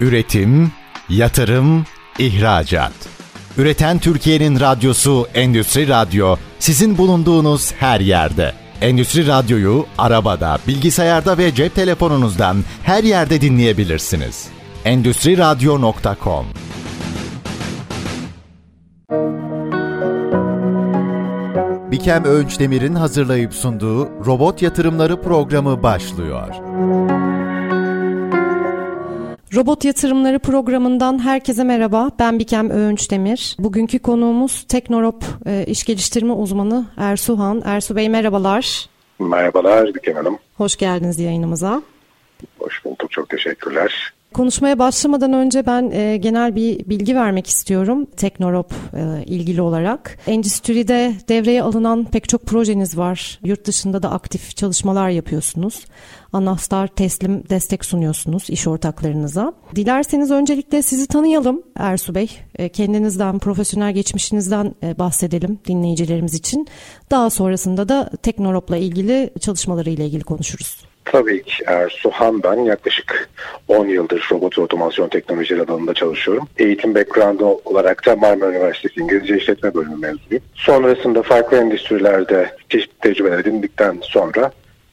Üretim, yatırım, ihracat. Üreten Türkiye'nin radyosu Endüstri Radyo sizin bulunduğunuz her yerde. Endüstri Radyo'yu arabada, bilgisayarda ve cep telefonunuzdan her yerde dinleyebilirsiniz. Endüstri Radyo.com Bikem Öğünç Demir'in hazırlayıp sunduğu Robot Yatırımları programı başlıyor. Robot Yatırımları programından herkese merhaba. Ben Bikem Öğünç Demir. Bugünkü konuğumuz Teknorop e, iş geliştirme uzmanı Ersuhan. Ersu Bey merhabalar. Merhabalar Bikem Hanım. Hoş geldiniz yayınımıza. Hoş bulduk. Çok teşekkürler. Konuşmaya başlamadan önce ben e, genel bir bilgi vermek istiyorum Teknorop e, ilgili olarak. Endüstride devreye alınan pek çok projeniz var. Yurt dışında da aktif çalışmalar yapıyorsunuz. Anahtar teslim destek sunuyorsunuz iş ortaklarınıza. Dilerseniz öncelikle sizi tanıyalım Ersu Bey. E, kendinizden, profesyonel geçmişinizden e, bahsedelim dinleyicilerimiz için. Daha sonrasında da Teknorop'la ilgili çalışmaları ile ilgili konuşuruz. Tabii ki Ersuhan ben yaklaşık 10 yıldır robot ve otomasyon teknolojileri alanında çalışıyorum. Eğitim background olarak da Marmara Üniversitesi İngilizce İşletme Bölümü mezunuyum. Sonrasında farklı endüstrilerde çeşitli tecrübeler edindikten sonra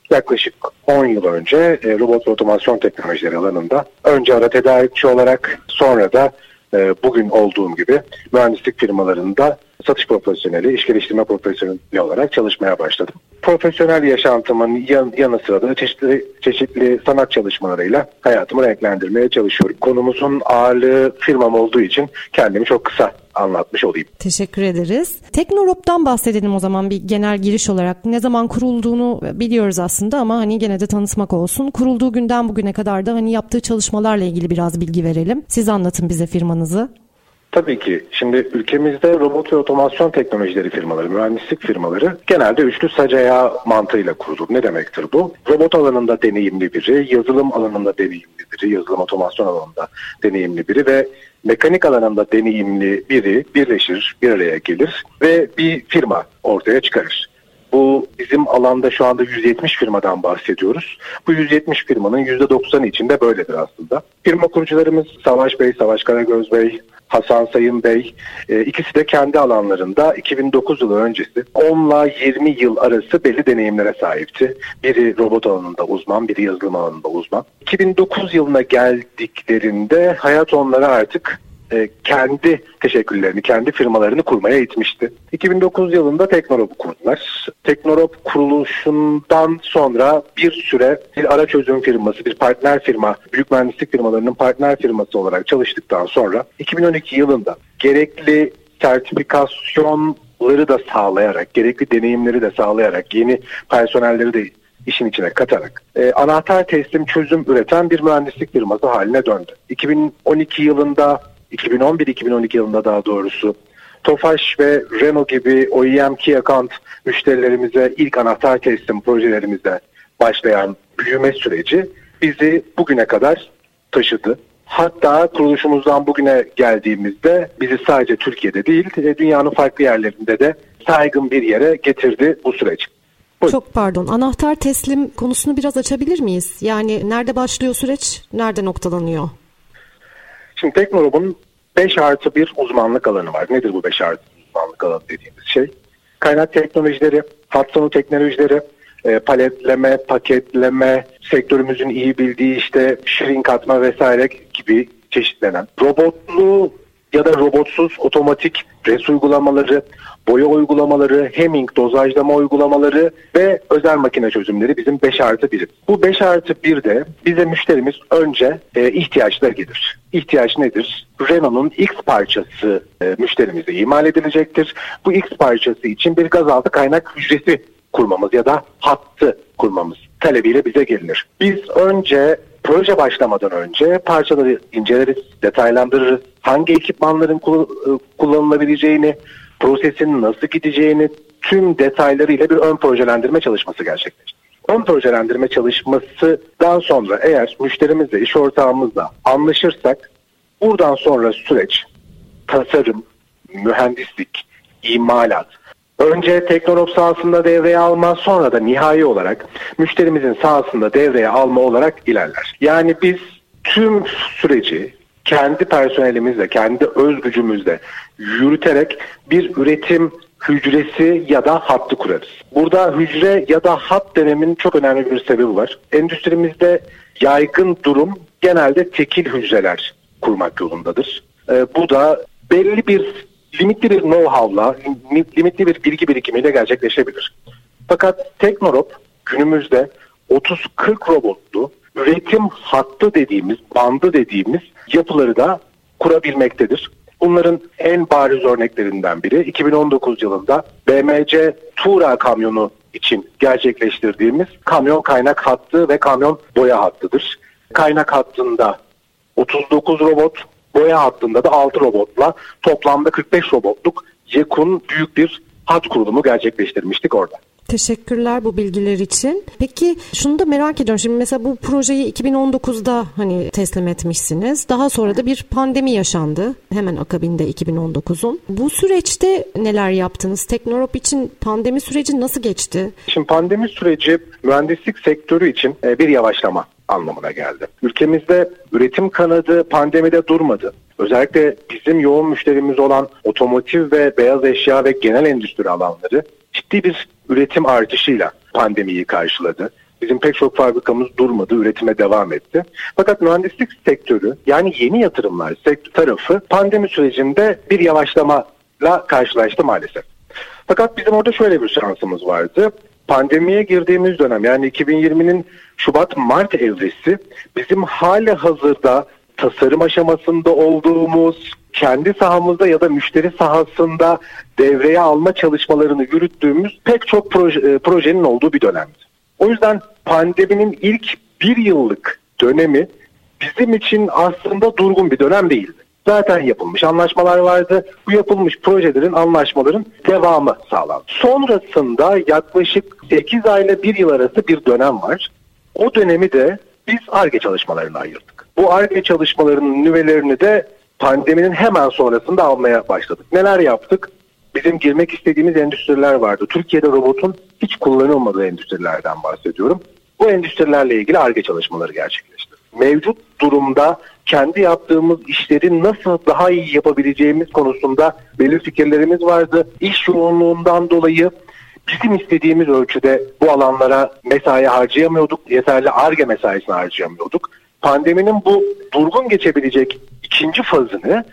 yaklaşık 10 yıl önce e, robot ve otomasyon teknolojileri alanında önce ara tedarikçi olarak sonra da e, bugün olduğum gibi mühendislik firmalarında satış profesyoneli, iş geliştirme profesyoneli olarak çalışmaya başladım. Profesyonel yaşantımın yan, yanı sıra da çeşitli, çeşitli sanat çalışmalarıyla hayatımı renklendirmeye çalışıyorum. Konumuzun ağırlığı firmam olduğu için kendimi çok kısa anlatmış olayım. Teşekkür ederiz. Teknorop'tan bahsedelim o zaman bir genel giriş olarak. Ne zaman kurulduğunu biliyoruz aslında ama hani gene de tanıtmak olsun. Kurulduğu günden bugüne kadar da hani yaptığı çalışmalarla ilgili biraz bilgi verelim. Siz anlatın bize firmanızı. Tabii ki. Şimdi ülkemizde robot ve otomasyon teknolojileri firmaları, mühendislik firmaları genelde üçlü sac ayağı mantığıyla kurulur. Ne demektir bu? Robot alanında deneyimli biri, yazılım alanında deneyimli biri, yazılım otomasyon alanında deneyimli biri ve mekanik alanında deneyimli biri birleşir, bir araya gelir ve bir firma ortaya çıkarır. Bu bizim alanda şu anda 170 firmadan bahsediyoruz. Bu 170 firmanın %90'ı içinde böyledir aslında. Firma kurucularımız Savaş Bey, Savaş Karagöz Bey, Hasan Sayın Bey e, ikisi de kendi alanlarında 2009 yılı öncesi 10 ile 20 yıl arası belli deneyimlere sahipti. Biri robot alanında uzman, biri yazılım alanında uzman. 2009 yılına geldiklerinde hayat onlara artık e, kendi teşekkürlerini, kendi firmalarını kurmaya itmişti. 2009 yılında Teknorop'u kurdular. Teknorop kuruluşundan sonra bir süre bir ara çözüm firması, bir partner firma, büyük mühendislik firmalarının partner firması olarak çalıştıktan sonra 2012 yılında gerekli sertifikasyonları da sağlayarak, gerekli deneyimleri de sağlayarak, yeni personelleri de işin içine katarak e, anahtar teslim çözüm üreten bir mühendislik firması haline döndü. 2012 yılında 2011-2012 yılında daha doğrusu Tofaş ve Renault gibi OEM Key Account müşterilerimize ilk anahtar teslim projelerimizde başlayan büyüme süreci bizi bugüne kadar taşıdı. Hatta kuruluşumuzdan bugüne geldiğimizde bizi sadece Türkiye'de değil dünyanın farklı yerlerinde de saygın bir yere getirdi bu süreç. Buyurun. Çok pardon. Anahtar teslim konusunu biraz açabilir miyiz? Yani nerede başlıyor süreç, nerede noktalanıyor? Şimdi Teknorob'un 5 artı bir uzmanlık alanı var. Nedir bu 5 artı uzmanlık alanı dediğimiz şey? Kaynak teknolojileri, hat sonu teknolojileri, e, paletleme, paketleme, sektörümüzün iyi bildiği işte shrink atma vesaire gibi çeşitlenen robotlu ya da robotsuz otomatik res uygulamaları, boya uygulamaları, hemming dozajlama uygulamaları ve özel makine çözümleri bizim 5 artı 1'i. Bu 5 artı 1'de bize müşterimiz önce e, ihtiyaçlar gelir. İhtiyaç nedir? Renault'un X parçası e, müşterimize imal edilecektir. Bu X parçası için bir gazaltı kaynak hücresi kurmamız ya da hattı kurmamız talebiyle bize gelinir. Biz önce proje başlamadan önce parçaları inceleriz, detaylandırırız. Hangi ekipmanların kullanılabileceğini, prosesin nasıl gideceğini tüm detaylarıyla bir ön projelendirme çalışması gerçekleştirir. Ön projelendirme çalışmasından sonra eğer müşterimizle, iş ortağımızla anlaşırsak buradan sonra süreç tasarım, mühendislik, imalat, önce Teknorop sahasında devreye alma sonra da nihai olarak müşterimizin sahasında devreye alma olarak ilerler. Yani biz tüm süreci kendi personelimizle, kendi öz gücümüzle yürüterek bir üretim hücresi ya da hattı kurarız. Burada hücre ya da hat denemin çok önemli bir sebebi var. Endüstrimizde yaygın durum genelde tekil hücreler kurmak yolundadır. Ee, bu da belli bir limitli bir know-how'la, limitli bir bilgi birikimiyle gerçekleşebilir. Fakat Teknorop günümüzde 30-40 robotlu üretim hattı dediğimiz, bandı dediğimiz yapıları da kurabilmektedir. Bunların en bariz örneklerinden biri 2019 yılında BMC Tura kamyonu için gerçekleştirdiğimiz kamyon kaynak hattı ve kamyon boya hattıdır. Kaynak hattında 39 robot, boya hattında da 6 robotla toplamda 45 robotluk yakın büyük bir hat kurulumu gerçekleştirmiştik orada. Teşekkürler bu bilgiler için. Peki şunu da merak ediyorum. Şimdi mesela bu projeyi 2019'da hani teslim etmişsiniz. Daha sonra da bir pandemi yaşandı. Hemen akabinde 2019'un. Bu süreçte neler yaptınız? Teknorop için pandemi süreci nasıl geçti? Şimdi pandemi süreci mühendislik sektörü için e, bir yavaşlama anlamına geldi. Ülkemizde üretim kanadı pandemide durmadı. Özellikle bizim yoğun müşterimiz olan otomotiv ve beyaz eşya ve genel endüstri alanları ciddi bir üretim artışıyla pandemiyi karşıladı. Bizim pek çok fabrikamız durmadı, üretime devam etti. Fakat mühendislik sektörü yani yeni yatırımlar sektör tarafı pandemi sürecinde bir yavaşlamayla karşılaştı maalesef. Fakat bizim orada şöyle bir şansımız vardı. Pandemiye girdiğimiz dönem yani 2020'nin Şubat-Mart evresi bizim hali hazırda tasarım aşamasında olduğumuz, kendi sahamızda ya da müşteri sahasında devreye alma çalışmalarını yürüttüğümüz pek çok proje, e, projenin olduğu bir dönemdi. O yüzden pandeminin ilk bir yıllık dönemi bizim için aslında durgun bir dönem değildi. Zaten yapılmış anlaşmalar vardı. Bu yapılmış projelerin, anlaşmaların devamı sağlandı. Sonrasında yaklaşık 8 ayla 1 yıl arası bir dönem var. O dönemi de biz ARGE çalışmalarına ayırdık. Bu ARGE çalışmalarının nüvelerini de pandeminin hemen sonrasında almaya başladık. Neler yaptık? Bizim girmek istediğimiz endüstriler vardı. Türkiye'de robotun hiç kullanılmadığı endüstrilerden bahsediyorum. Bu endüstrilerle ilgili ARGE çalışmaları gerçekleştirdik. Mevcut durumda kendi yaptığımız işleri nasıl daha iyi yapabileceğimiz konusunda belli fikirlerimiz vardı. İş yoğunluğundan dolayı bizim istediğimiz ölçüde bu alanlara mesai harcayamıyorduk. Yeterli ARGE mesaisini harcayamıyorduk. Pandeminin bu durgun geçebilecek ikinci fazını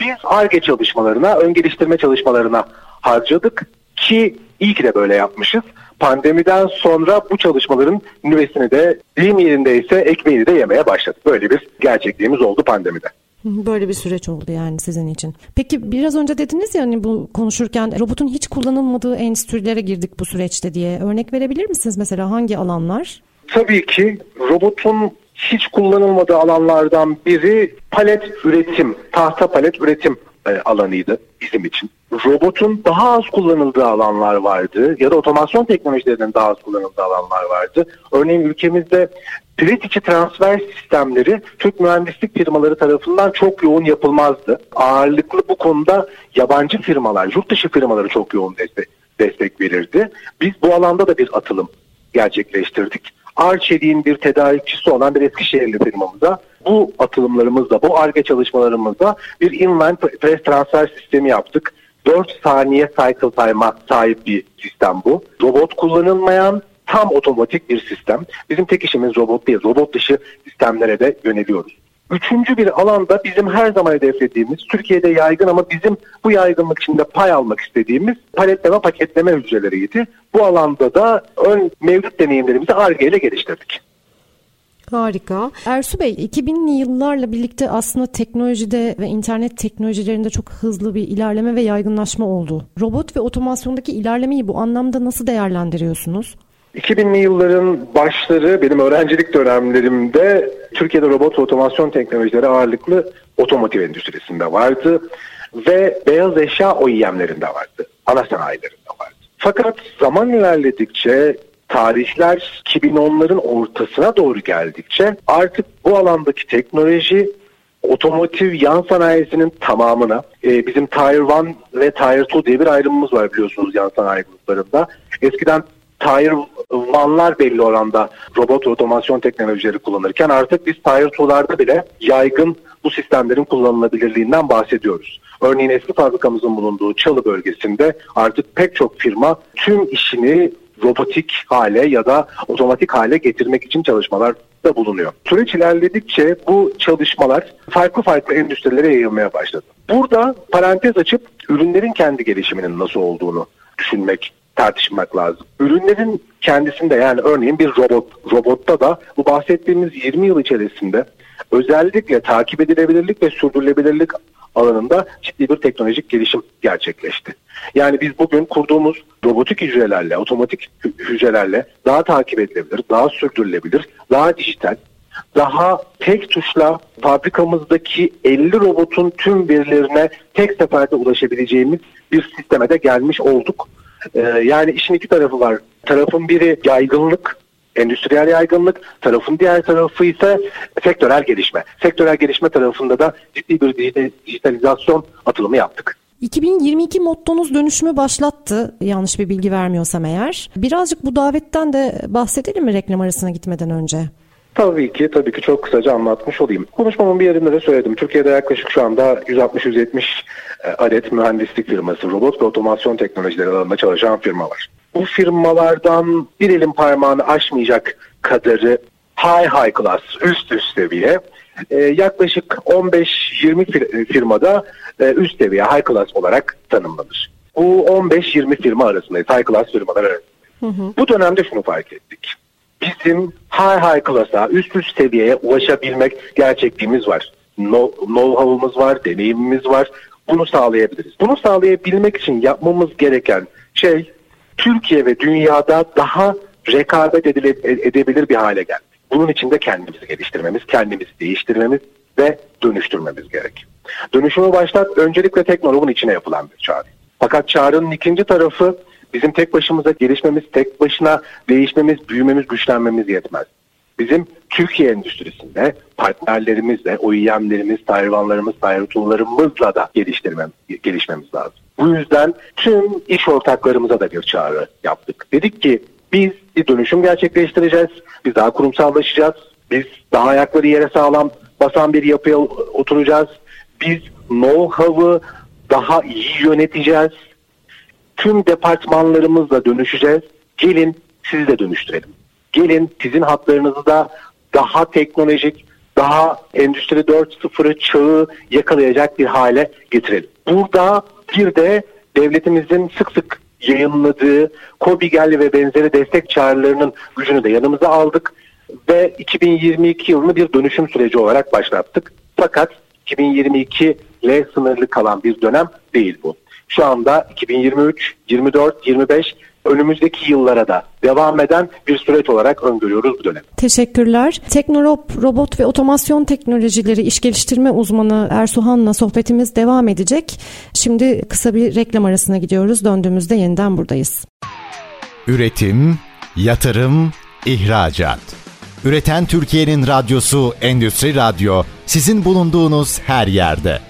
biz ARGE çalışmalarına, ön geliştirme çalışmalarına harcadık ki iyi ki de böyle yapmışız. Pandemiden sonra bu çalışmaların nüvesini de deyim yerindeyse ekmeğini de yemeye başladık. Böyle bir gerçekliğimiz oldu pandemide. Böyle bir süreç oldu yani sizin için. Peki biraz önce dediniz ya hani bu konuşurken robotun hiç kullanılmadığı endüstrilere girdik bu süreçte diye. Örnek verebilir misiniz mesela hangi alanlar? Tabii ki robotun hiç kullanılmadığı alanlardan biri palet üretim, tahta palet üretim e, alanıydı bizim için. Robotun daha az kullanıldığı alanlar vardı ya da otomasyon teknolojilerinin daha az kullanıldığı alanlar vardı. Örneğin ülkemizde Pirit içi transfer sistemleri Türk mühendislik firmaları tarafından çok yoğun yapılmazdı. Ağırlıklı bu konuda yabancı firmalar, yurt dışı firmaları çok yoğun destek, destek verirdi. Biz bu alanda da bir atılım gerçekleştirdik. Arçelik'in bir tedarikçisi olan bir Eskişehirli firmamıza bu atılımlarımızda, bu ARGE çalışmalarımızda bir inline press transfer sistemi yaptık. 4 saniye cycle time'a sahip bir sistem bu. Robot kullanılmayan tam otomatik bir sistem. Bizim tek işimiz robot değil, robot dışı sistemlere de yöneliyoruz. Üçüncü bir alanda bizim her zaman hedeflediğimiz, Türkiye'de yaygın ama bizim bu yaygınlık içinde pay almak istediğimiz paletleme paketleme hücreleriydi. Bu alanda da ön mevcut deneyimlerimizi ARGE ile geliştirdik. Harika. Ersu Bey 2000'li yıllarla birlikte aslında teknolojide ve internet teknolojilerinde çok hızlı bir ilerleme ve yaygınlaşma oldu. Robot ve otomasyondaki ilerlemeyi bu anlamda nasıl değerlendiriyorsunuz? 2000'li yılların başları benim öğrencilik dönemlerimde Türkiye'de robot ve otomasyon teknolojileri ağırlıklı otomotiv endüstrisinde vardı ve beyaz eşya OEM'lerinde vardı. Ana sanayilerinde vardı. Fakat zaman ilerledikçe tarihler 2010'ların ortasına doğru geldikçe artık bu alandaki teknoloji otomotiv yan sanayisinin tamamına e, bizim Tier 1 ve Tier 2 diye bir ayrımımız var biliyorsunuz yan sanayi gruplarında. Eskiden Tire One'lar belli oranda robot otomasyon teknolojileri kullanırken artık biz Tire 2'larda bile yaygın bu sistemlerin kullanılabilirliğinden bahsediyoruz. Örneğin eski fabrikamızın bulunduğu Çalı bölgesinde artık pek çok firma tüm işini robotik hale ya da otomatik hale getirmek için çalışmalar da bulunuyor. Süreç ilerledikçe bu çalışmalar farklı farklı endüstrilere yayılmaya başladı. Burada parantez açıp ürünlerin kendi gelişiminin nasıl olduğunu düşünmek, tartışmak lazım. Ürünlerin kendisinde yani örneğin bir robot, robotta da bu bahsettiğimiz 20 yıl içerisinde özellikle takip edilebilirlik ve sürdürülebilirlik alanında ciddi bir teknolojik gelişim gerçekleşti. Yani biz bugün kurduğumuz robotik hücrelerle, otomatik hücrelerle daha takip edilebilir, daha sürdürülebilir, daha dijital, daha tek tuşla fabrikamızdaki 50 robotun tüm verilerine tek seferde ulaşabileceğimiz bir sisteme de gelmiş olduk. Ee, yani işin iki tarafı var. Tarafın biri yaygınlık, endüstriyel yaygınlık, tarafın diğer tarafı ise sektörel gelişme. Sektörel gelişme tarafında da ciddi bir dijitalizasyon atılımı yaptık. 2022 mottonuz dönüşümü başlattı yanlış bir bilgi vermiyorsam eğer. Birazcık bu davetten de bahsedelim mi reklam arasına gitmeden önce? Tabii ki, tabii ki çok kısaca anlatmış olayım. Konuşmamın bir yerinde de söyledim. Türkiye'de yaklaşık şu anda 160-170 e, adet mühendislik firması, robot ve otomasyon teknolojileri alanında çalışan firma var. Bu firmalardan bir elin parmağını aşmayacak kadarı high high class, üst üst seviye. Ee, yaklaşık 15-20 firmada e, üst seviye high class olarak tanımlanır. Bu 15-20 firma arasındayız, high class firmalar arasındayız. Hı hı. Bu dönemde şunu fark ettik bizim high high class'a, üst üst seviyeye ulaşabilmek gerçekliğimiz var. Know-how'umuz var, deneyimimiz var. Bunu sağlayabiliriz. Bunu sağlayabilmek için yapmamız gereken şey Türkiye ve dünyada daha rekabet edebilir bir hale gelmek. Bunun için de kendimizi geliştirmemiz, kendimizi değiştirmemiz ve dönüştürmemiz gerek. Dönüşümü başlat öncelikle teknolojinin içine yapılan bir çağrı. Fakat çağrının ikinci tarafı Bizim tek başımıza gelişmemiz, tek başına değişmemiz, büyümemiz, güçlenmemiz yetmez. Bizim Türkiye endüstrisinde partnerlerimizle, OEM'lerimiz, Tayvanlarımız, Tayvanlarımızla da geliştirmem, gelişmemiz lazım. Bu yüzden tüm iş ortaklarımıza da bir çağrı yaptık. Dedik ki biz bir dönüşüm gerçekleştireceğiz, biz daha kurumsallaşacağız, biz daha ayakları yere sağlam basan bir yapıya oturacağız, biz know-how'ı daha iyi yöneteceğiz, tüm departmanlarımızla dönüşeceğiz. Gelin sizi de dönüştürelim. Gelin sizin hatlarınızı da daha teknolojik, daha Endüstri 4.0'ı çağı yakalayacak bir hale getirelim. Burada bir de devletimizin sık sık yayınladığı COBİGEL ve benzeri destek çağrılarının gücünü de yanımıza aldık ve 2022 yılını bir dönüşüm süreci olarak başlattık. Fakat 2022 ile sınırlı kalan bir dönem değil bu şu anda 2023, 24, 25 önümüzdeki yıllara da devam eden bir süreç olarak öngörüyoruz bu dönem. Teşekkürler. Teknorop Robot ve Otomasyon Teknolojileri İş Geliştirme Uzmanı Ersuhan'la sohbetimiz devam edecek. Şimdi kısa bir reklam arasına gidiyoruz. Döndüğümüzde yeniden buradayız. Üretim, yatırım, ihracat. Üreten Türkiye'nin radyosu Endüstri Radyo sizin bulunduğunuz her yerde.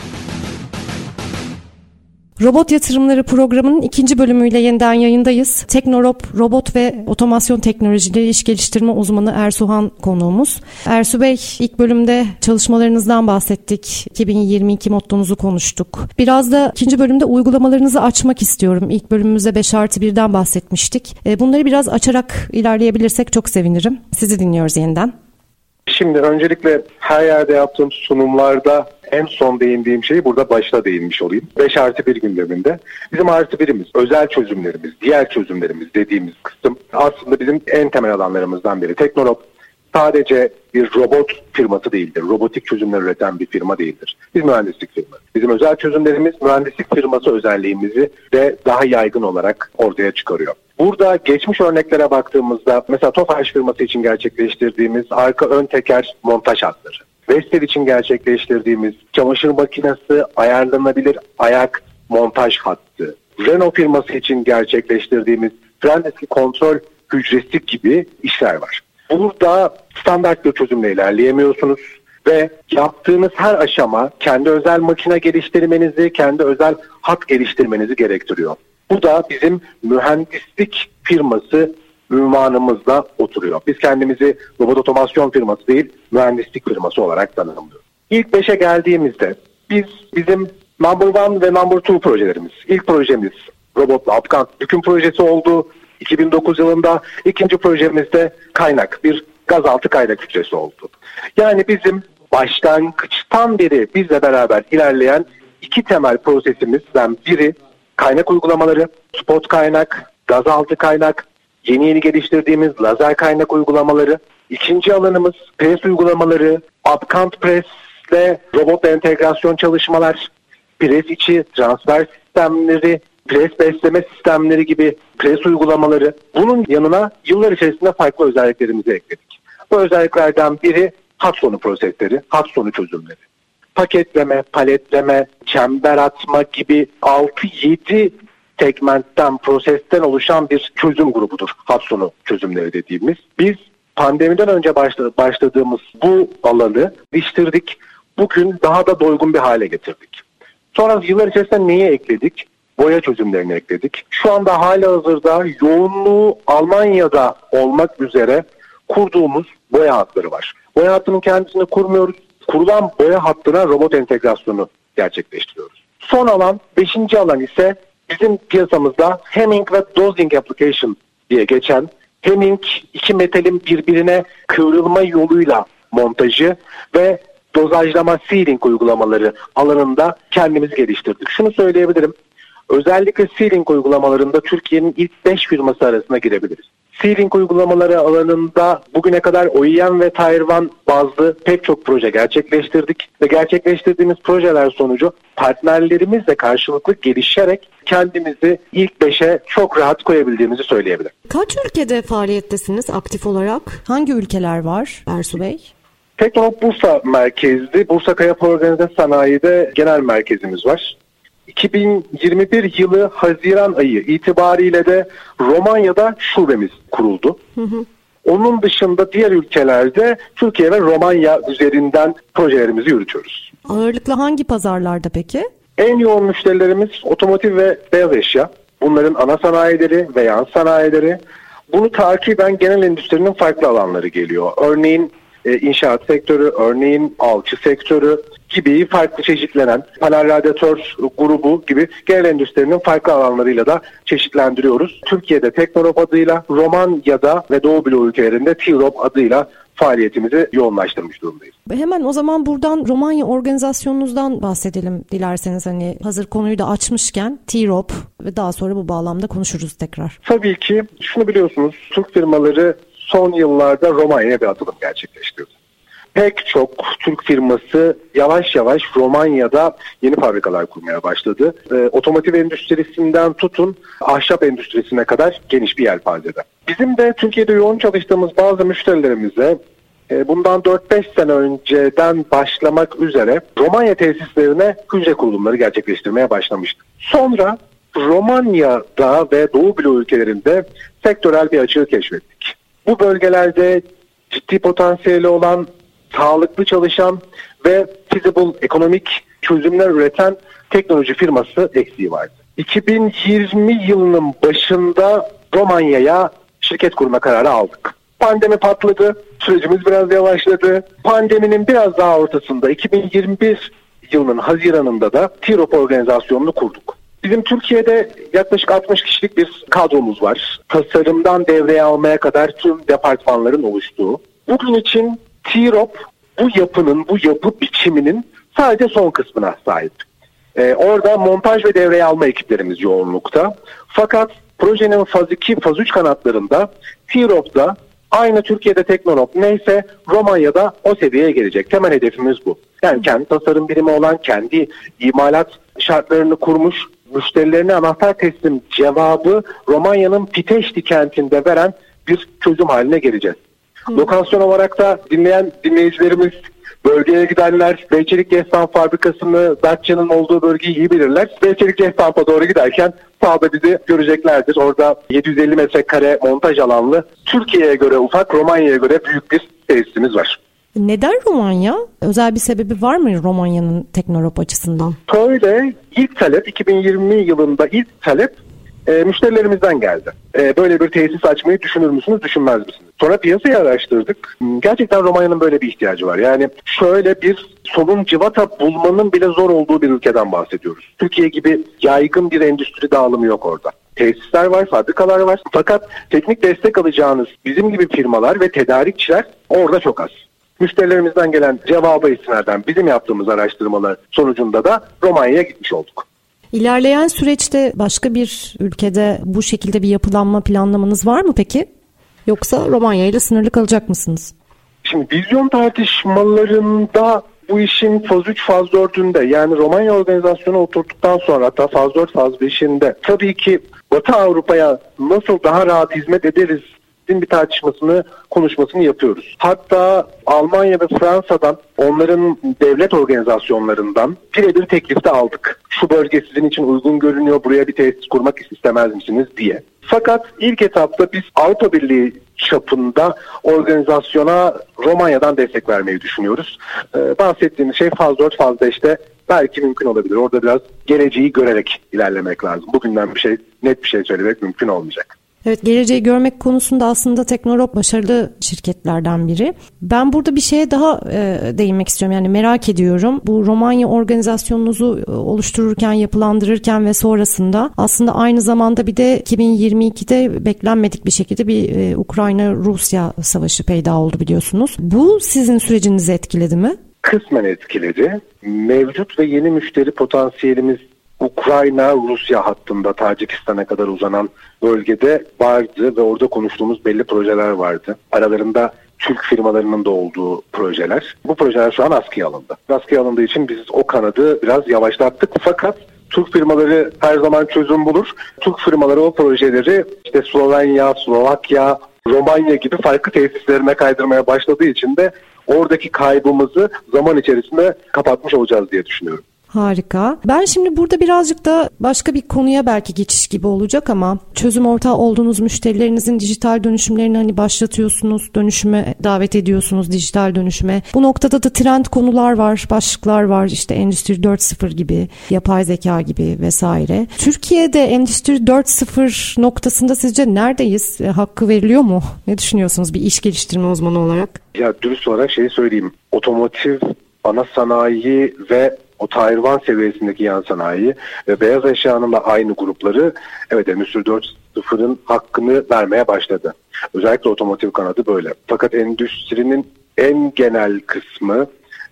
Robot Yatırımları programının ikinci bölümüyle yeniden yayındayız. Teknorop, robot ve otomasyon teknolojileri iş geliştirme uzmanı Ersuhan konuğumuz. Ersu Bey, ilk bölümde çalışmalarınızdan bahsettik. 2022 mottonuzu konuştuk. Biraz da ikinci bölümde uygulamalarınızı açmak istiyorum. İlk bölümümüzde 5 artı 1'den bahsetmiştik. E, bunları biraz açarak ilerleyebilirsek çok sevinirim. Sizi dinliyoruz yeniden. Şimdi öncelikle her yerde yaptığım sunumlarda en son değindiğim şeyi burada başta değinmiş olayım. 5 artı 1 gündeminde. Bizim artı birimiz, özel çözümlerimiz, diğer çözümlerimiz dediğimiz kısım aslında bizim en temel alanlarımızdan biri. Teknolog sadece bir robot firması değildir. Robotik çözümler üreten bir firma değildir. Biz mühendislik firması. Bizim özel çözümlerimiz mühendislik firması özelliğimizi de daha yaygın olarak ortaya çıkarıyor. Burada geçmiş örneklere baktığımızda mesela Tofaş firması için gerçekleştirdiğimiz arka ön teker montaj hatları. Vestel için gerçekleştirdiğimiz çamaşır makinesi ayarlanabilir ayak montaj hattı. Renault firması için gerçekleştirdiğimiz fren eski kontrol hücresi gibi işler var. Burada standart bir çözümle ilerleyemiyorsunuz. ve yaptığınız her aşama kendi özel makine geliştirmenizi, kendi özel hat geliştirmenizi gerektiriyor. Bu da bizim mühendislik firması ünvanımızda oturuyor. Biz kendimizi robot otomasyon firması değil, mühendislik firması olarak tanımlıyoruz. İlk beşe geldiğimizde biz bizim number one ve number two projelerimiz. İlk projemiz robotla Afgan Büküm projesi oldu. 2009 yılında ikinci projemizde kaynak bir gazaltı kaynak hücresi oldu. Yani bizim başlangıçtan beri bizle beraber ilerleyen iki temel prosesimizden biri kaynak uygulamaları, spot kaynak, gazaltı kaynak, yeni yeni geliştirdiğimiz lazer kaynak uygulamaları. İkinci alanımız pres uygulamaları, upcount press ile robot entegrasyon çalışmalar, pres içi transfer sistemleri, pres besleme sistemleri gibi pres uygulamaları. Bunun yanına yıllar içerisinde farklı özelliklerimizi ekledik. Bu özelliklerden biri hat sonu prosesleri, hat sonu çözümleri. Paketleme, paletleme, çember atma gibi 6-7 segmentten, prosesten oluşan bir çözüm grubudur hat sonu çözümleri dediğimiz. Biz pandemiden önce başladığımız bu alanı geliştirdik. Bugün daha da doygun bir hale getirdik. Sonra yıllar içerisinde neyi ekledik? Boya çözümlerini ekledik. Şu anda hala hazırda yoğunluğu Almanya'da olmak üzere kurduğumuz boya hatları var. Boya hattının kendisini kurmuyoruz. Kurulan boya hattına robot entegrasyonu gerçekleştiriyoruz. Son alan, beşinci alan ise bizim piyasamızda Hemming ve Dosing Application diye geçen Hemming iki metalin birbirine kıvrılma yoluyla montajı ve dozajlama sealing uygulamaları alanında kendimizi geliştirdik. Şunu söyleyebilirim. Özellikle sealing uygulamalarında Türkiye'nin ilk 5 firması arasına girebiliriz. Sealing uygulamaları alanında bugüne kadar OEM ve Taiwan bazlı pek çok proje gerçekleştirdik ve gerçekleştirdiğimiz projeler sonucu partnerlerimizle karşılıklı gelişerek kendimizi ilk 5'e çok rahat koyabildiğimizi söyleyebilirim. Kaç ülkede faaliyettesiniz aktif olarak? Hangi ülkeler var Ersu Bey? Teknop Bursa merkezli Bursa Kaya Organize Sanayi'de genel merkezimiz var. 2021 yılı Haziran ayı itibariyle de Romanya'da şubemiz kuruldu. Hı hı. Onun dışında diğer ülkelerde Türkiye ve Romanya üzerinden projelerimizi yürütüyoruz. Ağırlıklı hangi pazarlarda peki? En yoğun müşterilerimiz otomotiv ve beyaz eşya. Bunların ana sanayileri ve yan sanayileri. Bunu takiben genel endüstrinin farklı alanları geliyor. Örneğin e, inşaat sektörü, örneğin alçı sektörü gibi farklı çeşitlenen panel radyatör grubu gibi genel endüstrinin farklı alanlarıyla da çeşitlendiriyoruz. Türkiye'de Teknorop adıyla, Romanya'da ve Doğu Bloğu ülkelerinde T-Rop adıyla faaliyetimizi yoğunlaştırmış durumdayız. Hemen o zaman buradan Romanya organizasyonunuzdan bahsedelim dilerseniz hani hazır konuyu da açmışken T-Rop ve daha sonra bu bağlamda konuşuruz tekrar. Tabii ki şunu biliyorsunuz Türk firmaları son yıllarda Romanya'ya bir atılım gerçekleştirdi. Pek çok Türk firması yavaş yavaş Romanya'da yeni fabrikalar kurmaya başladı. E, otomotiv endüstrisinden tutun ahşap endüstrisine kadar geniş bir yelpazede. Bizim de Türkiye'de yoğun çalıştığımız bazı müşterilerimize e, bundan 4-5 sene önceden başlamak üzere Romanya tesislerine hücre kurulumları gerçekleştirmeye başlamıştık. Sonra Romanya'da ve Doğu Bloğu ülkelerinde sektörel bir açığı keşfettik. Bu bölgelerde ciddi potansiyeli olan, sağlıklı çalışan ve feasible ekonomik çözümler üreten teknoloji firması eksiği vardı. 2020 yılının başında Romanya'ya şirket kurma kararı aldık. Pandemi patladı, sürecimiz biraz yavaşladı. Pandeminin biraz daha ortasında 2021 yılının Haziran'ında da TİROP organizasyonunu kurduk. Bizim Türkiye'de yaklaşık 60 kişilik bir kadromuz var. Tasarımdan devreye almaya kadar tüm departmanların oluştuğu. Bugün için T-Rop bu yapının, bu yapı biçiminin sadece son kısmına sahip. Ee, orada montaj ve devreye alma ekiplerimiz yoğunlukta. Fakat projenin faz 2, faz 3 kanatlarında T-Rop'da aynı Türkiye'de Teknonop neyse Romanya'da o seviyeye gelecek. Temel hedefimiz bu. Yani kendi tasarım birimi olan, kendi imalat şartlarını kurmuş müşterilerine anahtar teslim cevabı Romanya'nın Piteşti kentinde veren bir çözüm haline geleceğiz. Lokasyon olarak da dinleyen dinleyicilerimiz bölgeye gidenler Beyçelik Gestamp fabrikasını Datça'nın olduğu bölgeyi iyi bilirler. Beyçelik Gestamp'a doğru giderken sağda bizi göreceklerdir. Orada 750 metrekare montaj alanlı Türkiye'ye göre ufak Romanya'ya göre büyük bir tesisimiz var. Neden Romanya? Özel bir sebebi var mı Romanya'nın Teknorop açısından? Şöyle ilk talep 2020 yılında ilk talep e, müşterilerimizden geldi. E, böyle bir tesis açmayı düşünür müsünüz, düşünmez misiniz? Sonra piyasayı araştırdık. Gerçekten Romanya'nın böyle bir ihtiyacı var. Yani şöyle bir solun civata bulmanın bile zor olduğu bir ülkeden bahsediyoruz. Türkiye gibi yaygın bir endüstri dağılımı yok orada. Tesisler var, fabrikalar var. Fakat teknik destek alacağınız bizim gibi firmalar ve tedarikçiler orada çok az. Müşterilerimizden gelen cevaba istinaden bizim yaptığımız araştırmalar sonucunda da Romanya'ya gitmiş olduk. İlerleyen süreçte başka bir ülkede bu şekilde bir yapılanma planlamanız var mı peki? Yoksa Romanya ile sınırlı kalacak mısınız? Şimdi vizyon tartışmalarında bu işin faz 3 faz 4'ünde yani Romanya organizasyonu oturduktan sonra hatta faz 4 faz 5'inde tabii ki Batı Avrupa'ya nasıl daha rahat hizmet ederiz bir tartışmasını, konuşmasını yapıyoruz. Hatta Almanya ve Fransa'dan onların devlet organizasyonlarından birebir teklifte aldık. Şu bölge sizin için uygun görünüyor, buraya bir tesis kurmak istemez misiniz diye. Fakat ilk etapta biz Avrupa Birliği çapında organizasyona Romanya'dan destek vermeyi düşünüyoruz. Ee, bahsettiğimiz şey faz 4, faz 5'te belki mümkün olabilir. Orada biraz geleceği görerek ilerlemek lazım. Bugünden bir şey net bir şey söylemek mümkün olmayacak. Evet geleceği görmek konusunda aslında Teknorop başarılı şirketlerden biri. Ben burada bir şeye daha e, değinmek istiyorum. Yani merak ediyorum. Bu Romanya organizasyonunuzu e, oluştururken, yapılandırırken ve sonrasında aslında aynı zamanda bir de 2022'de beklenmedik bir şekilde bir e, Ukrayna-Rusya savaşı peyda oldu biliyorsunuz. Bu sizin sürecinizi etkiledi mi? Kısmen etkiledi. Mevcut ve yeni müşteri potansiyelimiz Ukrayna-Rusya hattında Tacikistan'a kadar uzanan bölgede vardı ve orada konuştuğumuz belli projeler vardı. Aralarında Türk firmalarının da olduğu projeler. Bu projeler şu an askıya alındı. Askıya alındığı için biz o kanadı biraz yavaşlattık. Fakat Türk firmaları her zaman çözüm bulur. Türk firmaları o projeleri işte Slovenya, Slovakya, Romanya gibi farklı tesislerine kaydırmaya başladığı için de oradaki kaybımızı zaman içerisinde kapatmış olacağız diye düşünüyorum. Harika. Ben şimdi burada birazcık da başka bir konuya belki geçiş gibi olacak ama çözüm ortağı olduğunuz müşterilerinizin dijital dönüşümlerini hani başlatıyorsunuz, dönüşüme davet ediyorsunuz dijital dönüşüme. Bu noktada da trend konular var, başlıklar var. İşte Endüstri 4.0 gibi, yapay zeka gibi vesaire. Türkiye'de Endüstri 4.0 noktasında sizce neredeyiz? E, hakkı veriliyor mu? Ne düşünüyorsunuz bir iş geliştirme uzmanı olarak? Ya dürüst olarak şeyi söyleyeyim. Otomotiv ana sanayi ve o Tayvan seviyesindeki yan sanayi ve beyaz eşyanın da aynı grupları evet Endüstri 4.0'ın hakkını vermeye başladı. Özellikle otomotiv kanadı böyle. Fakat endüstrinin en genel kısmı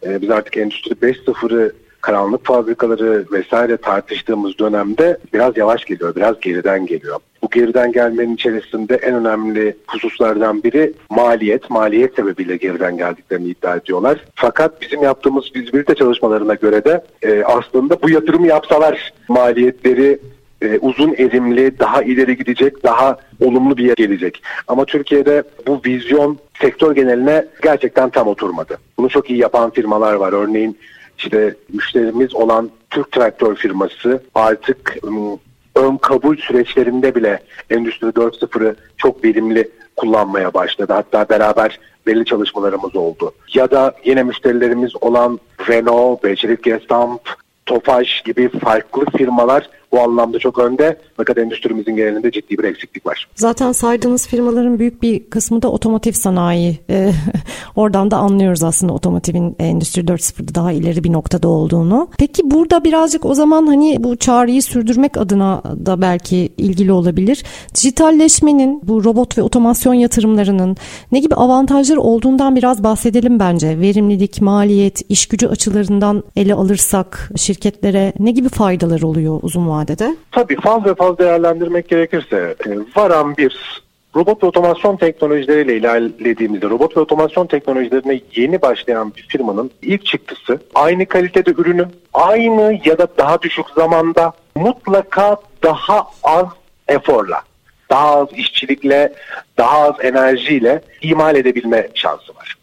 e, biz artık Endüstri 5.0'ı karanlık fabrikaları vesaire tartıştığımız dönemde biraz yavaş geliyor, biraz geriden geliyor. Bu geriden gelmenin içerisinde en önemli hususlardan biri maliyet. Maliyet sebebiyle geriden geldiklerini iddia ediyorlar. Fakat bizim yaptığımız fizibilite çalışmalarına göre de e, aslında bu yatırımı yapsalar maliyetleri e, uzun erimli, daha ileri gidecek, daha olumlu bir yer gelecek. Ama Türkiye'de bu vizyon sektör geneline gerçekten tam oturmadı. Bunu çok iyi yapan firmalar var. Örneğin işte müşterimiz olan Türk Traktör firması artık ıı, ön kabul süreçlerinde bile Endüstri 4.0'ı çok verimli kullanmaya başladı. Hatta beraber belli çalışmalarımız oldu. Ya da yine müşterilerimiz olan Renault, Beçelik Gestamp, Tofaş gibi farklı firmalar bu anlamda çok önde fakat endüstrimizin genelinde ciddi bir eksiklik var. Zaten saydığınız firmaların büyük bir kısmı da otomotiv sanayi. E, oradan da anlıyoruz aslında otomotivin Endüstri 4.0'da daha ileri bir noktada olduğunu. Peki burada birazcık o zaman hani bu çağrıyı sürdürmek adına da belki ilgili olabilir. Dijitalleşmenin bu robot ve otomasyon yatırımlarının ne gibi avantajları olduğundan biraz bahsedelim bence. Verimlilik, maliyet, iş gücü açılarından ele alırsak şirketlere ne gibi faydalar oluyor uzun vadede? Vadede? Tabii faz ve faz değerlendirmek gerekirse e, varan bir robot ve otomasyon teknolojileriyle ilerlediğimizde robot ve otomasyon teknolojilerine yeni başlayan bir firmanın ilk çıktısı aynı kalitede ürünü aynı ya da daha düşük zamanda mutlaka daha az eforla daha az işçilikle, daha az enerjiyle imal edebilme şansı var.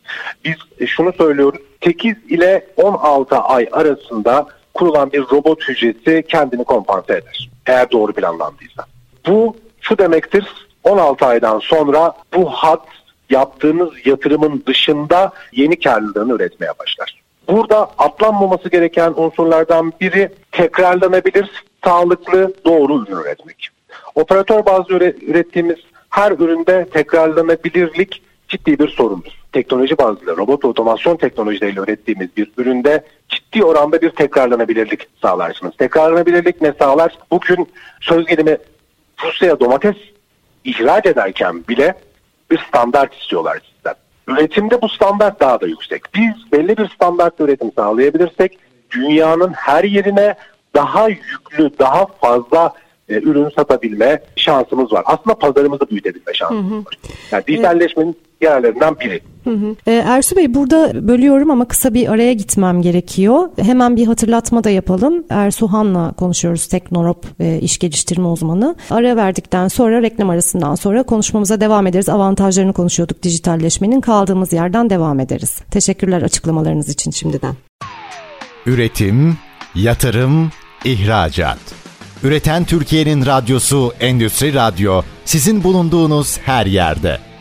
Biz şunu söylüyoruz, 8 ile 16 ay arasında kurulan bir robot hücresi kendini kompanse eder. Eğer doğru planlandıysa. Bu şu demektir 16 aydan sonra bu hat yaptığınız yatırımın dışında yeni karlılığını üretmeye başlar. Burada atlanmaması gereken unsurlardan biri tekrarlanabilir, sağlıklı, doğru ürün üretmek. Operatör bazlı ürettiğimiz her üründe tekrarlanabilirlik ciddi bir sorundur. Teknoloji bazlı robot otomasyon teknolojileriyle ürettiğimiz bir üründe ciddi oranda bir tekrarlanabilirlik sağlarsınız. Tekrarlanabilirlik ne sağlar? Bugün söz gelimi Rusya'ya domates ihraç ederken bile bir standart istiyorlar sizden. Üretimde bu standart daha da yüksek. Biz belli bir standart üretim sağlayabilirsek dünyanın her yerine daha yüklü, daha fazla e, ürün satabilme şansımız var. Aslında pazarımızı büyütebilme şansımız hı hı. var. Yani dijitalleşmenin yerlerinden biri. Hı hı. E, Ersu Bey burada bölüyorum ama kısa bir araya gitmem gerekiyor. Hemen bir hatırlatma da yapalım. Ersu Han'la konuşuyoruz Teknorop e, iş geliştirme uzmanı. Ara verdikten sonra reklam arasından sonra konuşmamıza devam ederiz. Avantajlarını konuşuyorduk dijitalleşmenin. Kaldığımız yerden devam ederiz. Teşekkürler açıklamalarınız için şimdiden. Üretim, yatırım, ihracat. Üreten Türkiye'nin radyosu Endüstri Radyo sizin bulunduğunuz her yerde.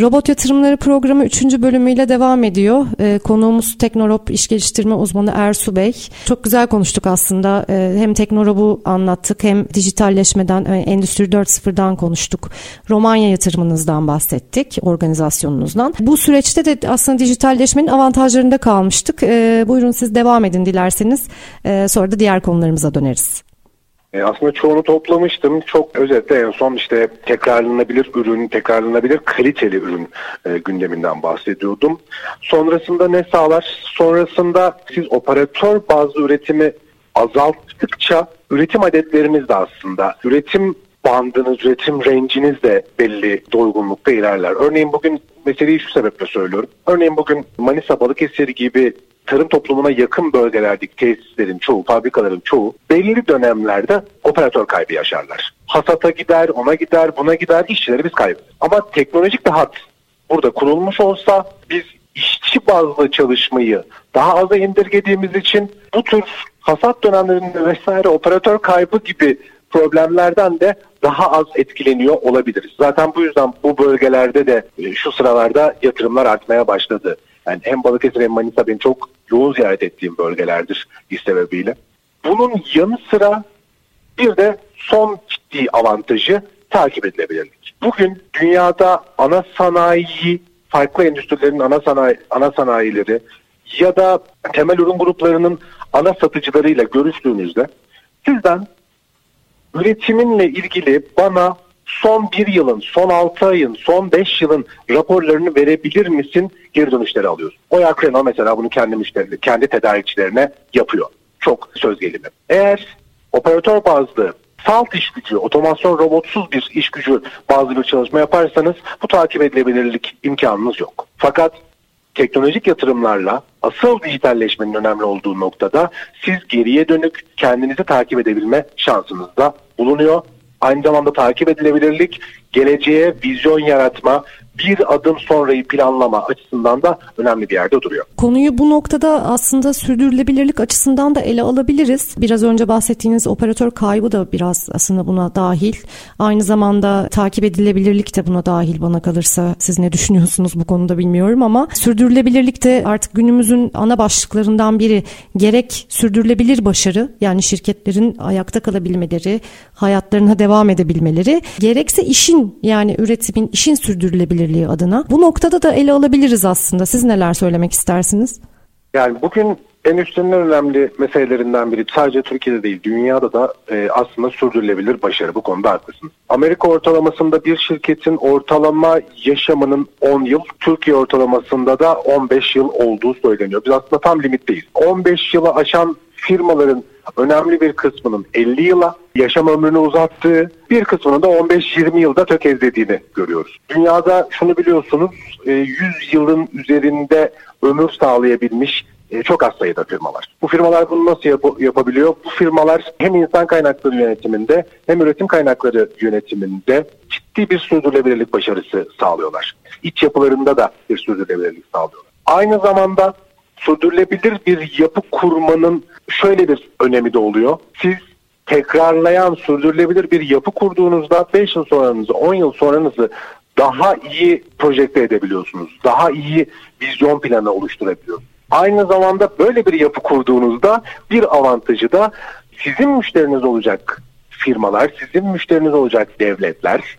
Robot Yatırımları Programı 3. bölümüyle devam ediyor. Ee, konuğumuz Teknorop İş Geliştirme Uzmanı Ersu Bey. Çok güzel konuştuk aslında. Ee, hem Teknorop'u anlattık hem dijitalleşmeden, e, Endüstri 4.0'dan konuştuk. Romanya yatırımınızdan bahsettik, organizasyonunuzdan. Bu süreçte de aslında dijitalleşmenin avantajlarında kalmıştık. Ee, buyurun siz devam edin dilerseniz. Ee, sonra da diğer konularımıza döneriz. E, aslında çoğunu toplamıştım. Çok özetle en son işte tekrarlanabilir ürün, tekrarlanabilir kaliteli ürün e, gündeminden bahsediyordum. Sonrasında ne sağlar? Sonrasında siz operatör bazı üretimi azalttıkça üretim adetleriniz de aslında üretim bandınız, üretim range'iniz de belli doygunlukta ilerler. Örneğin bugün meseleyi şu sebeple söylüyorum. Örneğin bugün Manisa Balıkesir gibi tarım toplumuna yakın bölgelerdeki tesislerin çoğu, fabrikaların çoğu belli dönemlerde operatör kaybı yaşarlar. Hasata gider, ona gider, buna gider, işçileri biz kaybederiz. Ama teknolojik bir hat burada kurulmuş olsa biz işçi bazlı çalışmayı daha aza indirgediğimiz için bu tür hasat dönemlerinde vesaire operatör kaybı gibi problemlerden de daha az etkileniyor olabiliriz. Zaten bu yüzden bu bölgelerde de e, şu sıralarda yatırımlar artmaya başladı. Yani hem Balıkesir hem Manisa benim çok yoğun ziyaret ettiğim bölgelerdir iş sebebiyle. Bunun yanı sıra bir de son ciddi avantajı takip edilebilirlik. Bugün dünyada ana sanayi, farklı endüstrilerin ana sanayi, ana sanayileri ya da temel ürün gruplarının ana satıcılarıyla görüştüğünüzde sizden üretiminle ilgili bana son bir yılın, son altı ayın, son beş yılın raporlarını verebilir misin geri dönüşleri alıyoruz. Oya Kreno mesela bunu kendi müşterileri, kendi tedarikçilerine yapıyor. Çok söz gelimi. Eğer operatör bazlı salt iş gücü, otomasyon robotsuz bir iş gücü bazı bir çalışma yaparsanız bu takip edilebilirlik imkanınız yok. Fakat teknolojik yatırımlarla asıl dijitalleşmenin önemli olduğu noktada siz geriye dönük kendinizi takip edebilme şansınız da bulunuyor. Aynı zamanda takip edilebilirlik, geleceğe vizyon yaratma, bir adım sonrayı planlama açısından da önemli bir yerde duruyor. Konuyu bu noktada aslında sürdürülebilirlik açısından da ele alabiliriz. Biraz önce bahsettiğiniz operatör kaybı da biraz aslında buna dahil. Aynı zamanda takip edilebilirlik de buna dahil bana kalırsa. Siz ne düşünüyorsunuz bu konuda bilmiyorum ama sürdürülebilirlik de artık günümüzün ana başlıklarından biri. Gerek sürdürülebilir başarı yani şirketlerin ayakta kalabilmeleri, hayatlarına devam edebilmeleri, gerekse işin yani üretimin, işin sürdürülebilirliği sürdürülebilirliği adına. Bu noktada da ele alabiliriz aslında. Siz neler söylemek istersiniz? Yani bugün endüstrinin önemli meselelerinden biri sadece Türkiye'de değil dünyada da e, aslında sürdürülebilir başarı. Bu konuda haklısın. Amerika ortalamasında bir şirketin ortalama yaşamının 10 yıl, Türkiye ortalamasında da 15 yıl olduğu söyleniyor. Biz aslında tam limitteyiz. 15 yılı aşan firmaların önemli bir kısmının 50 yıla yaşam ömrünü uzattığı, bir kısmının da 15-20 yılda tökezlediğini görüyoruz. Dünyada şunu biliyorsunuz 100 e, yılın üzerinde ömür sağlayabilmiş e, çok az sayıda firma var. Bu firmalar bunu nasıl yap- yapabiliyor? Bu firmalar hem insan kaynakları yönetiminde hem üretim kaynakları yönetiminde ciddi bir sürdürülebilirlik başarısı sağlıyorlar. İç yapılarında da bir sürdürülebilirlik sağlıyorlar. Aynı zamanda sürdürülebilir bir yapı kurmanın şöyle bir önemi de oluyor. Siz tekrarlayan sürdürülebilir bir yapı kurduğunuzda 5 yıl sonranızı 10 yıl sonranızı daha iyi projekte edebiliyorsunuz. Daha iyi vizyon planı oluşturabiliyorsunuz. Aynı zamanda böyle bir yapı kurduğunuzda bir avantajı da sizin müşteriniz olacak firmalar, sizin müşteriniz olacak devletler,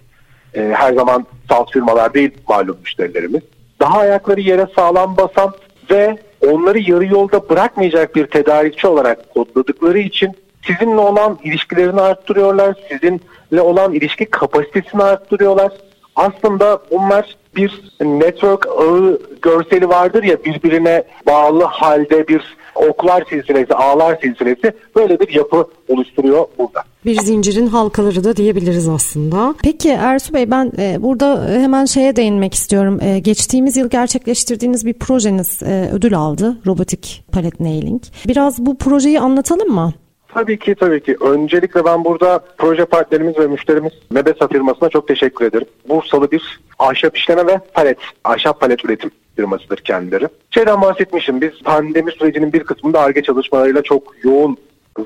e, her zaman salt firmalar değil malum müşterilerimiz, daha ayakları yere sağlam basan ve onları yarı yolda bırakmayacak bir tedarikçi olarak kodladıkları için sizinle olan ilişkilerini arttırıyorlar, sizinle olan ilişki kapasitesini arttırıyorlar. Aslında bunlar bir network ağı görseli vardır ya birbirine bağlı halde bir oklar silsilesi, ağlar silsilesi böyle bir yapı oluşturuyor burada. Bir zincirin halkaları da diyebiliriz aslında. Peki Ersu Bey ben e, burada hemen şeye değinmek istiyorum. E, geçtiğimiz yıl gerçekleştirdiğiniz bir projeniz e, ödül aldı. Robotik Palet Nailing. Biraz bu projeyi anlatalım mı? Tabii ki tabii ki. Öncelikle ben burada proje partnerimiz ve müşterimiz Mebesa firmasına çok teşekkür ederim. Bursalı bir ahşap işleme ve palet, ahşap palet üretim firmasıdır kendileri. Şeyden bahsetmişim biz pandemi sürecinin bir kısmında ARGE çalışmalarıyla çok yoğun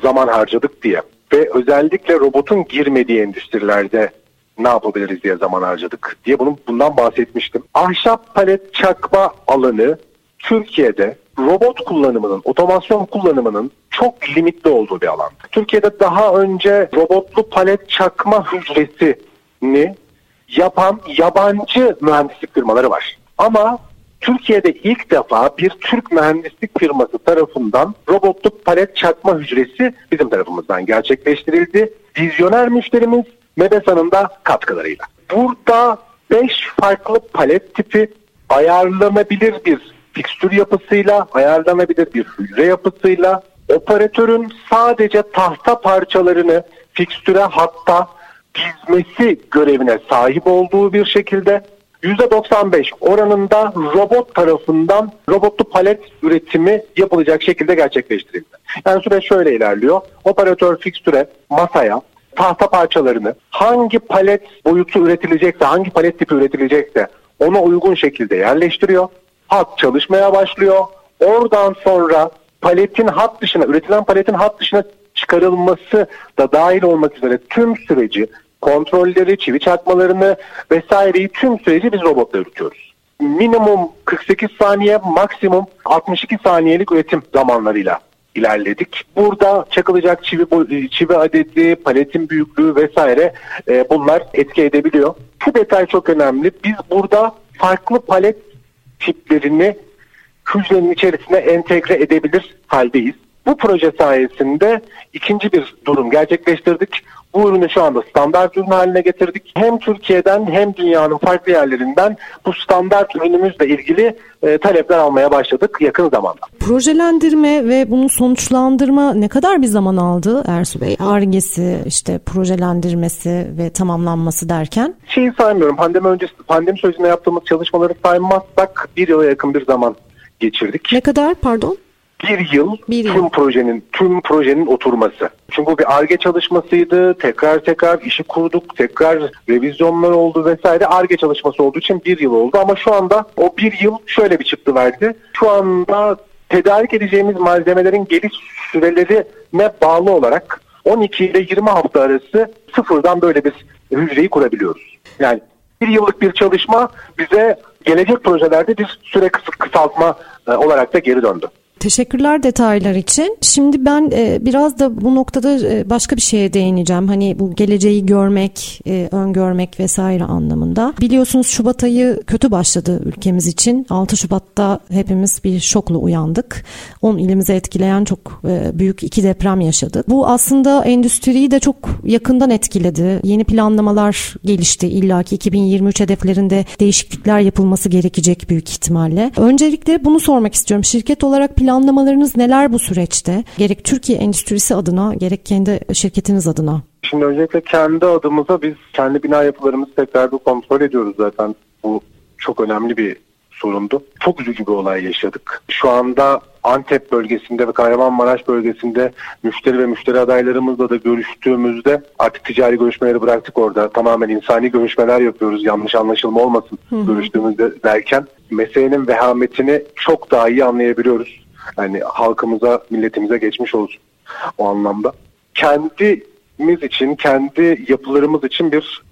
zaman harcadık diye. Ve özellikle robotun girmediği endüstrilerde ne yapabiliriz diye zaman harcadık diye bunun bundan bahsetmiştim. Ahşap palet çakma alanı Türkiye'de robot kullanımının, otomasyon kullanımının çok limitli olduğu bir alan. Türkiye'de daha önce robotlu palet çakma hücresini yapan yabancı mühendislik firmaları var. Ama Türkiye'de ilk defa bir Türk mühendislik firması tarafından robotlu palet çakma hücresi bizim tarafımızdan gerçekleştirildi. Vizyoner müşterimiz Mebesa'nın da katkılarıyla. Burada 5 farklı palet tipi ayarlanabilir bir fikstür yapısıyla, ayarlanabilir bir hücre yapısıyla operatörün sadece tahta parçalarını fikstüre hatta dizmesi görevine sahip olduğu bir şekilde %95 oranında robot tarafından robotlu palet üretimi yapılacak şekilde gerçekleştirildi. Yani süreç şöyle ilerliyor. Operatör fikstüre masaya tahta parçalarını hangi palet boyutu üretilecekse, hangi palet tipi üretilecekse ona uygun şekilde yerleştiriyor hat çalışmaya başlıyor. Oradan sonra paletin hat dışına, üretilen paletin hat dışına çıkarılması da dahil olmak üzere tüm süreci, kontrolleri, çivi çakmalarını vesaireyi tüm süreci biz robotla yürütüyoruz. Minimum 48 saniye, maksimum 62 saniyelik üretim zamanlarıyla ilerledik. Burada çakılacak çivi çivi adeti, paletin büyüklüğü vesaire e, bunlar etki edebiliyor. Şu detay çok önemli. Biz burada farklı palet tiplerini hücrenin içerisine entegre edebilir haldeyiz. Bu proje sayesinde ikinci bir durum gerçekleştirdik. Bu ürünü şu anda standart ürün haline getirdik. Hem Türkiye'den hem dünyanın farklı yerlerinden bu standart ürünümüzle ilgili e, talepler almaya başladık yakın zamanda. Projelendirme ve bunu sonuçlandırma ne kadar bir zaman aldı Ersu Bey? Argesi, işte projelendirmesi ve tamamlanması derken? Şeyi saymıyorum. Pandemi öncesi, pandemi sürecinde yaptığımız çalışmaları saymazsak bir yıla yakın bir zaman geçirdik. Ne kadar pardon? Bir yıl bir tüm yıl. projenin tüm projenin oturması. Çünkü bu bir ARGE çalışmasıydı. Tekrar tekrar işi kurduk. Tekrar revizyonlar oldu vesaire. ARGE çalışması olduğu için bir yıl oldu. Ama şu anda o bir yıl şöyle bir çıktı verdi. Şu anda tedarik edeceğimiz malzemelerin geliş sürelerine bağlı olarak 12 ile 20 hafta arası sıfırdan böyle bir hücreyi kurabiliyoruz. Yani bir yıllık bir çalışma bize gelecek projelerde bir süre kısaltma e, olarak da geri döndü. Teşekkürler detaylar için. Şimdi ben e, biraz da bu noktada e, başka bir şeye değineceğim. Hani bu geleceği görmek, e, öngörmek vesaire anlamında. Biliyorsunuz Şubat ayı kötü başladı ülkemiz için. 6 Şubat'ta hepimiz bir şokla uyandık. 10 ilimize etkileyen çok büyük iki deprem yaşadık. Bu aslında endüstriyi de çok yakından etkiledi. Yeni planlamalar gelişti. İlla ki 2023 hedeflerinde değişiklikler yapılması gerekecek büyük ihtimalle. Öncelikle bunu sormak istiyorum. Şirket olarak plan planlamalarınız neler bu süreçte? Gerek Türkiye endüstrisi adına gerek kendi şirketiniz adına. Şimdi öncelikle kendi adımıza biz kendi bina yapılarımızı tekrar bir kontrol ediyoruz zaten. Bu çok önemli bir sorundu. Çok üzücü bir olay yaşadık. Şu anda Antep bölgesinde ve Kahramanmaraş bölgesinde müşteri ve müşteri adaylarımızla da görüştüğümüzde artık ticari görüşmeleri bıraktık orada. Tamamen insani görüşmeler yapıyoruz. Yanlış anlaşılma olmasın hı hı. görüştüğümüzde derken meselenin vehametini çok daha iyi anlayabiliyoruz Yani halkımıza, milletimize geçmiş olsun o anlamda. Kendimiz için, kendi yapılarımız için bir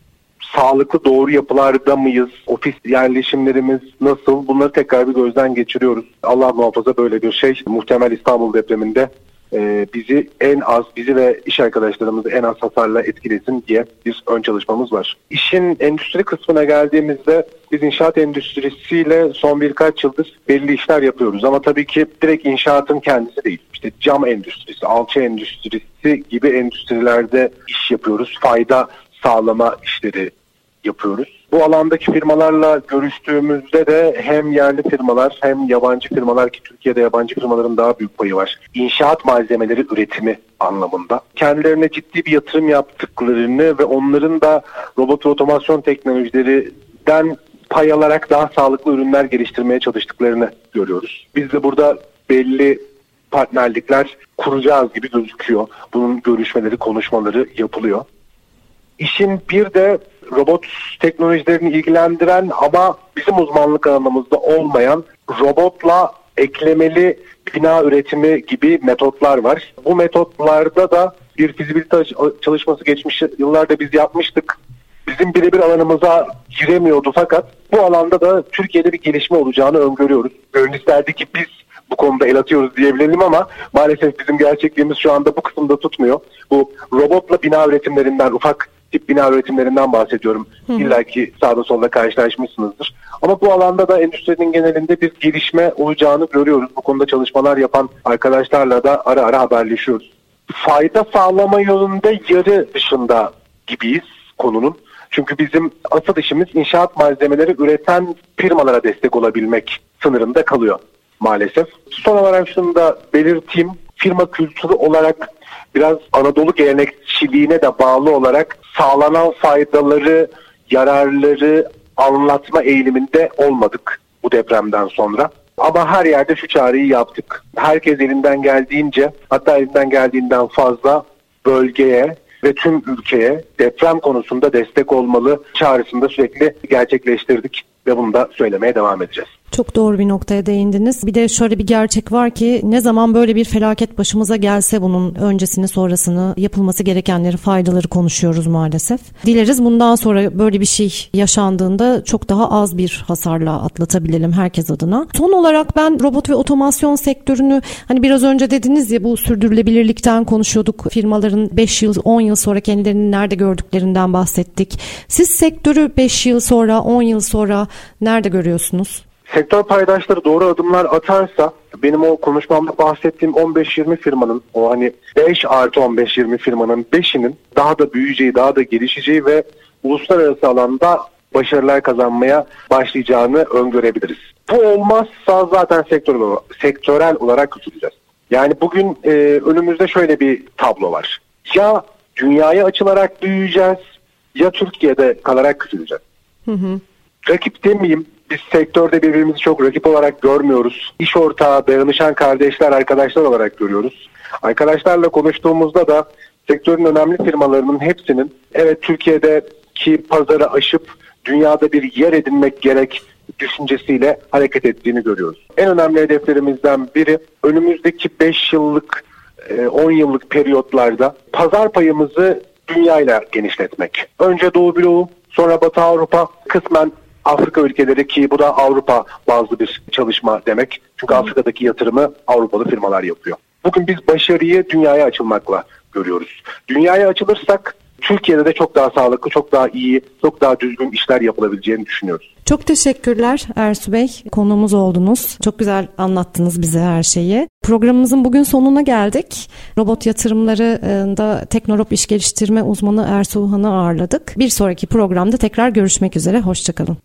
sağlıklı doğru yapılarda mıyız? Ofis yerleşimlerimiz nasıl? Bunları tekrar bir gözden geçiriyoruz. Allah muhafaza böyle bir şey muhtemel İstanbul depreminde e, bizi en az, bizi ve iş arkadaşlarımızı en az hasarla etkilesin diye bir ön çalışmamız var. İşin endüstri kısmına geldiğimizde biz inşaat endüstrisiyle son birkaç yıldır belli işler yapıyoruz. Ama tabii ki direkt inşaatın kendisi değil. İşte cam endüstrisi, alçı endüstrisi gibi endüstrilerde iş yapıyoruz. Fayda sağlama işleri yapıyoruz. Bu alandaki firmalarla görüştüğümüzde de hem yerli firmalar hem yabancı firmalar ki Türkiye'de yabancı firmaların daha büyük payı var. İnşaat malzemeleri üretimi anlamında. Kendilerine ciddi bir yatırım yaptıklarını ve onların da robot otomasyon teknolojilerinden pay alarak daha sağlıklı ürünler geliştirmeye çalıştıklarını görüyoruz. Biz de burada belli partnerlikler kuracağız gibi gözüküyor. Bunun görüşmeleri, konuşmaları yapılıyor. İşin bir de robot teknolojilerini ilgilendiren ama bizim uzmanlık alanımızda olmayan robotla eklemeli bina üretimi gibi metotlar var. Bu metotlarda da bir fizibilite çalışması geçmiş yıllarda biz yapmıştık. Bizim birebir alanımıza giremiyordu fakat bu alanda da Türkiye'de bir gelişme olacağını öngörüyoruz. Gönül ki biz bu konuda el atıyoruz diyebilelim ama maalesef bizim gerçekliğimiz şu anda bu kısımda tutmuyor. Bu robotla bina üretimlerinden ufak tip bina üretimlerinden bahsediyorum. İlla ki sağda solda karşılaşmışsınızdır. Ama bu alanda da endüstrinin genelinde bir gelişme olacağını görüyoruz. Bu konuda çalışmalar yapan arkadaşlarla da ara ara haberleşiyoruz. Fayda sağlama yolunda yarı dışında gibiyiz konunun. Çünkü bizim asıl işimiz inşaat malzemeleri üreten firmalara destek olabilmek sınırında kalıyor maalesef. Son olarak şunu da belirteyim. Firma kültürü olarak biraz Anadolu gelenekçiliğine de bağlı olarak sağlanan faydaları, yararları anlatma eğiliminde olmadık bu depremden sonra. Ama her yerde şu çağrıyı yaptık. Herkes elinden geldiğince hatta elinden geldiğinden fazla bölgeye ve tüm ülkeye deprem konusunda destek olmalı çağrısını da sürekli gerçekleştirdik ve bunu da söylemeye devam edeceğiz. Çok doğru bir noktaya değindiniz. Bir de şöyle bir gerçek var ki ne zaman böyle bir felaket başımıza gelse bunun öncesini sonrasını yapılması gerekenleri faydaları konuşuyoruz maalesef. Dileriz bundan sonra böyle bir şey yaşandığında çok daha az bir hasarla atlatabilelim herkes adına. Son olarak ben robot ve otomasyon sektörünü hani biraz önce dediniz ya bu sürdürülebilirlikten konuşuyorduk. Firmaların 5 yıl 10 yıl sonra kendilerini nerede gördüklerinden bahsettik. Siz sektörü 5 yıl sonra 10 yıl sonra nerede görüyorsunuz? Sektör paydaşları doğru adımlar atarsa benim o konuşmamda bahsettiğim 15-20 firmanın o hani 5 artı 15-20 firmanın 5'inin daha da büyüyeceği, daha da gelişeceği ve uluslararası alanda başarılar kazanmaya başlayacağını öngörebiliriz. Bu olmazsa zaten sektörel, sektörel olarak küçüleceğiz. Yani bugün e, önümüzde şöyle bir tablo var. Ya dünyaya açılarak büyüyeceğiz ya Türkiye'de kalarak küçüleceğiz. Hı hı. Rakip demeyeyim biz sektörde birbirimizi çok rakip olarak görmüyoruz. İş ortağı, dayanışan kardeşler, arkadaşlar olarak görüyoruz. Arkadaşlarla konuştuğumuzda da sektörün önemli firmalarının hepsinin evet Türkiye'deki pazarı aşıp dünyada bir yer edinmek gerek düşüncesiyle hareket ettiğini görüyoruz. En önemli hedeflerimizden biri önümüzdeki 5 yıllık 10 e, yıllık periyotlarda pazar payımızı dünyayla genişletmek. Önce Doğu Bloğu, sonra Batı Avrupa, kısmen Afrika ülkeleri ki bu da Avrupa bazlı bir çalışma demek. Çünkü Hı. Afrika'daki yatırımı Avrupalı firmalar yapıyor. Bugün biz başarıyı dünyaya açılmakla görüyoruz. Dünyaya açılırsak Türkiye'de de çok daha sağlıklı, çok daha iyi, çok daha düzgün işler yapılabileceğini düşünüyoruz. Çok teşekkürler Ersu Bey. Konuğumuz oldunuz. Çok güzel anlattınız bize her şeyi. Programımızın bugün sonuna geldik. Robot yatırımlarında Teknorop İş Geliştirme uzmanı Ersu Han'ı ağırladık. Bir sonraki programda tekrar görüşmek üzere. Hoşçakalın.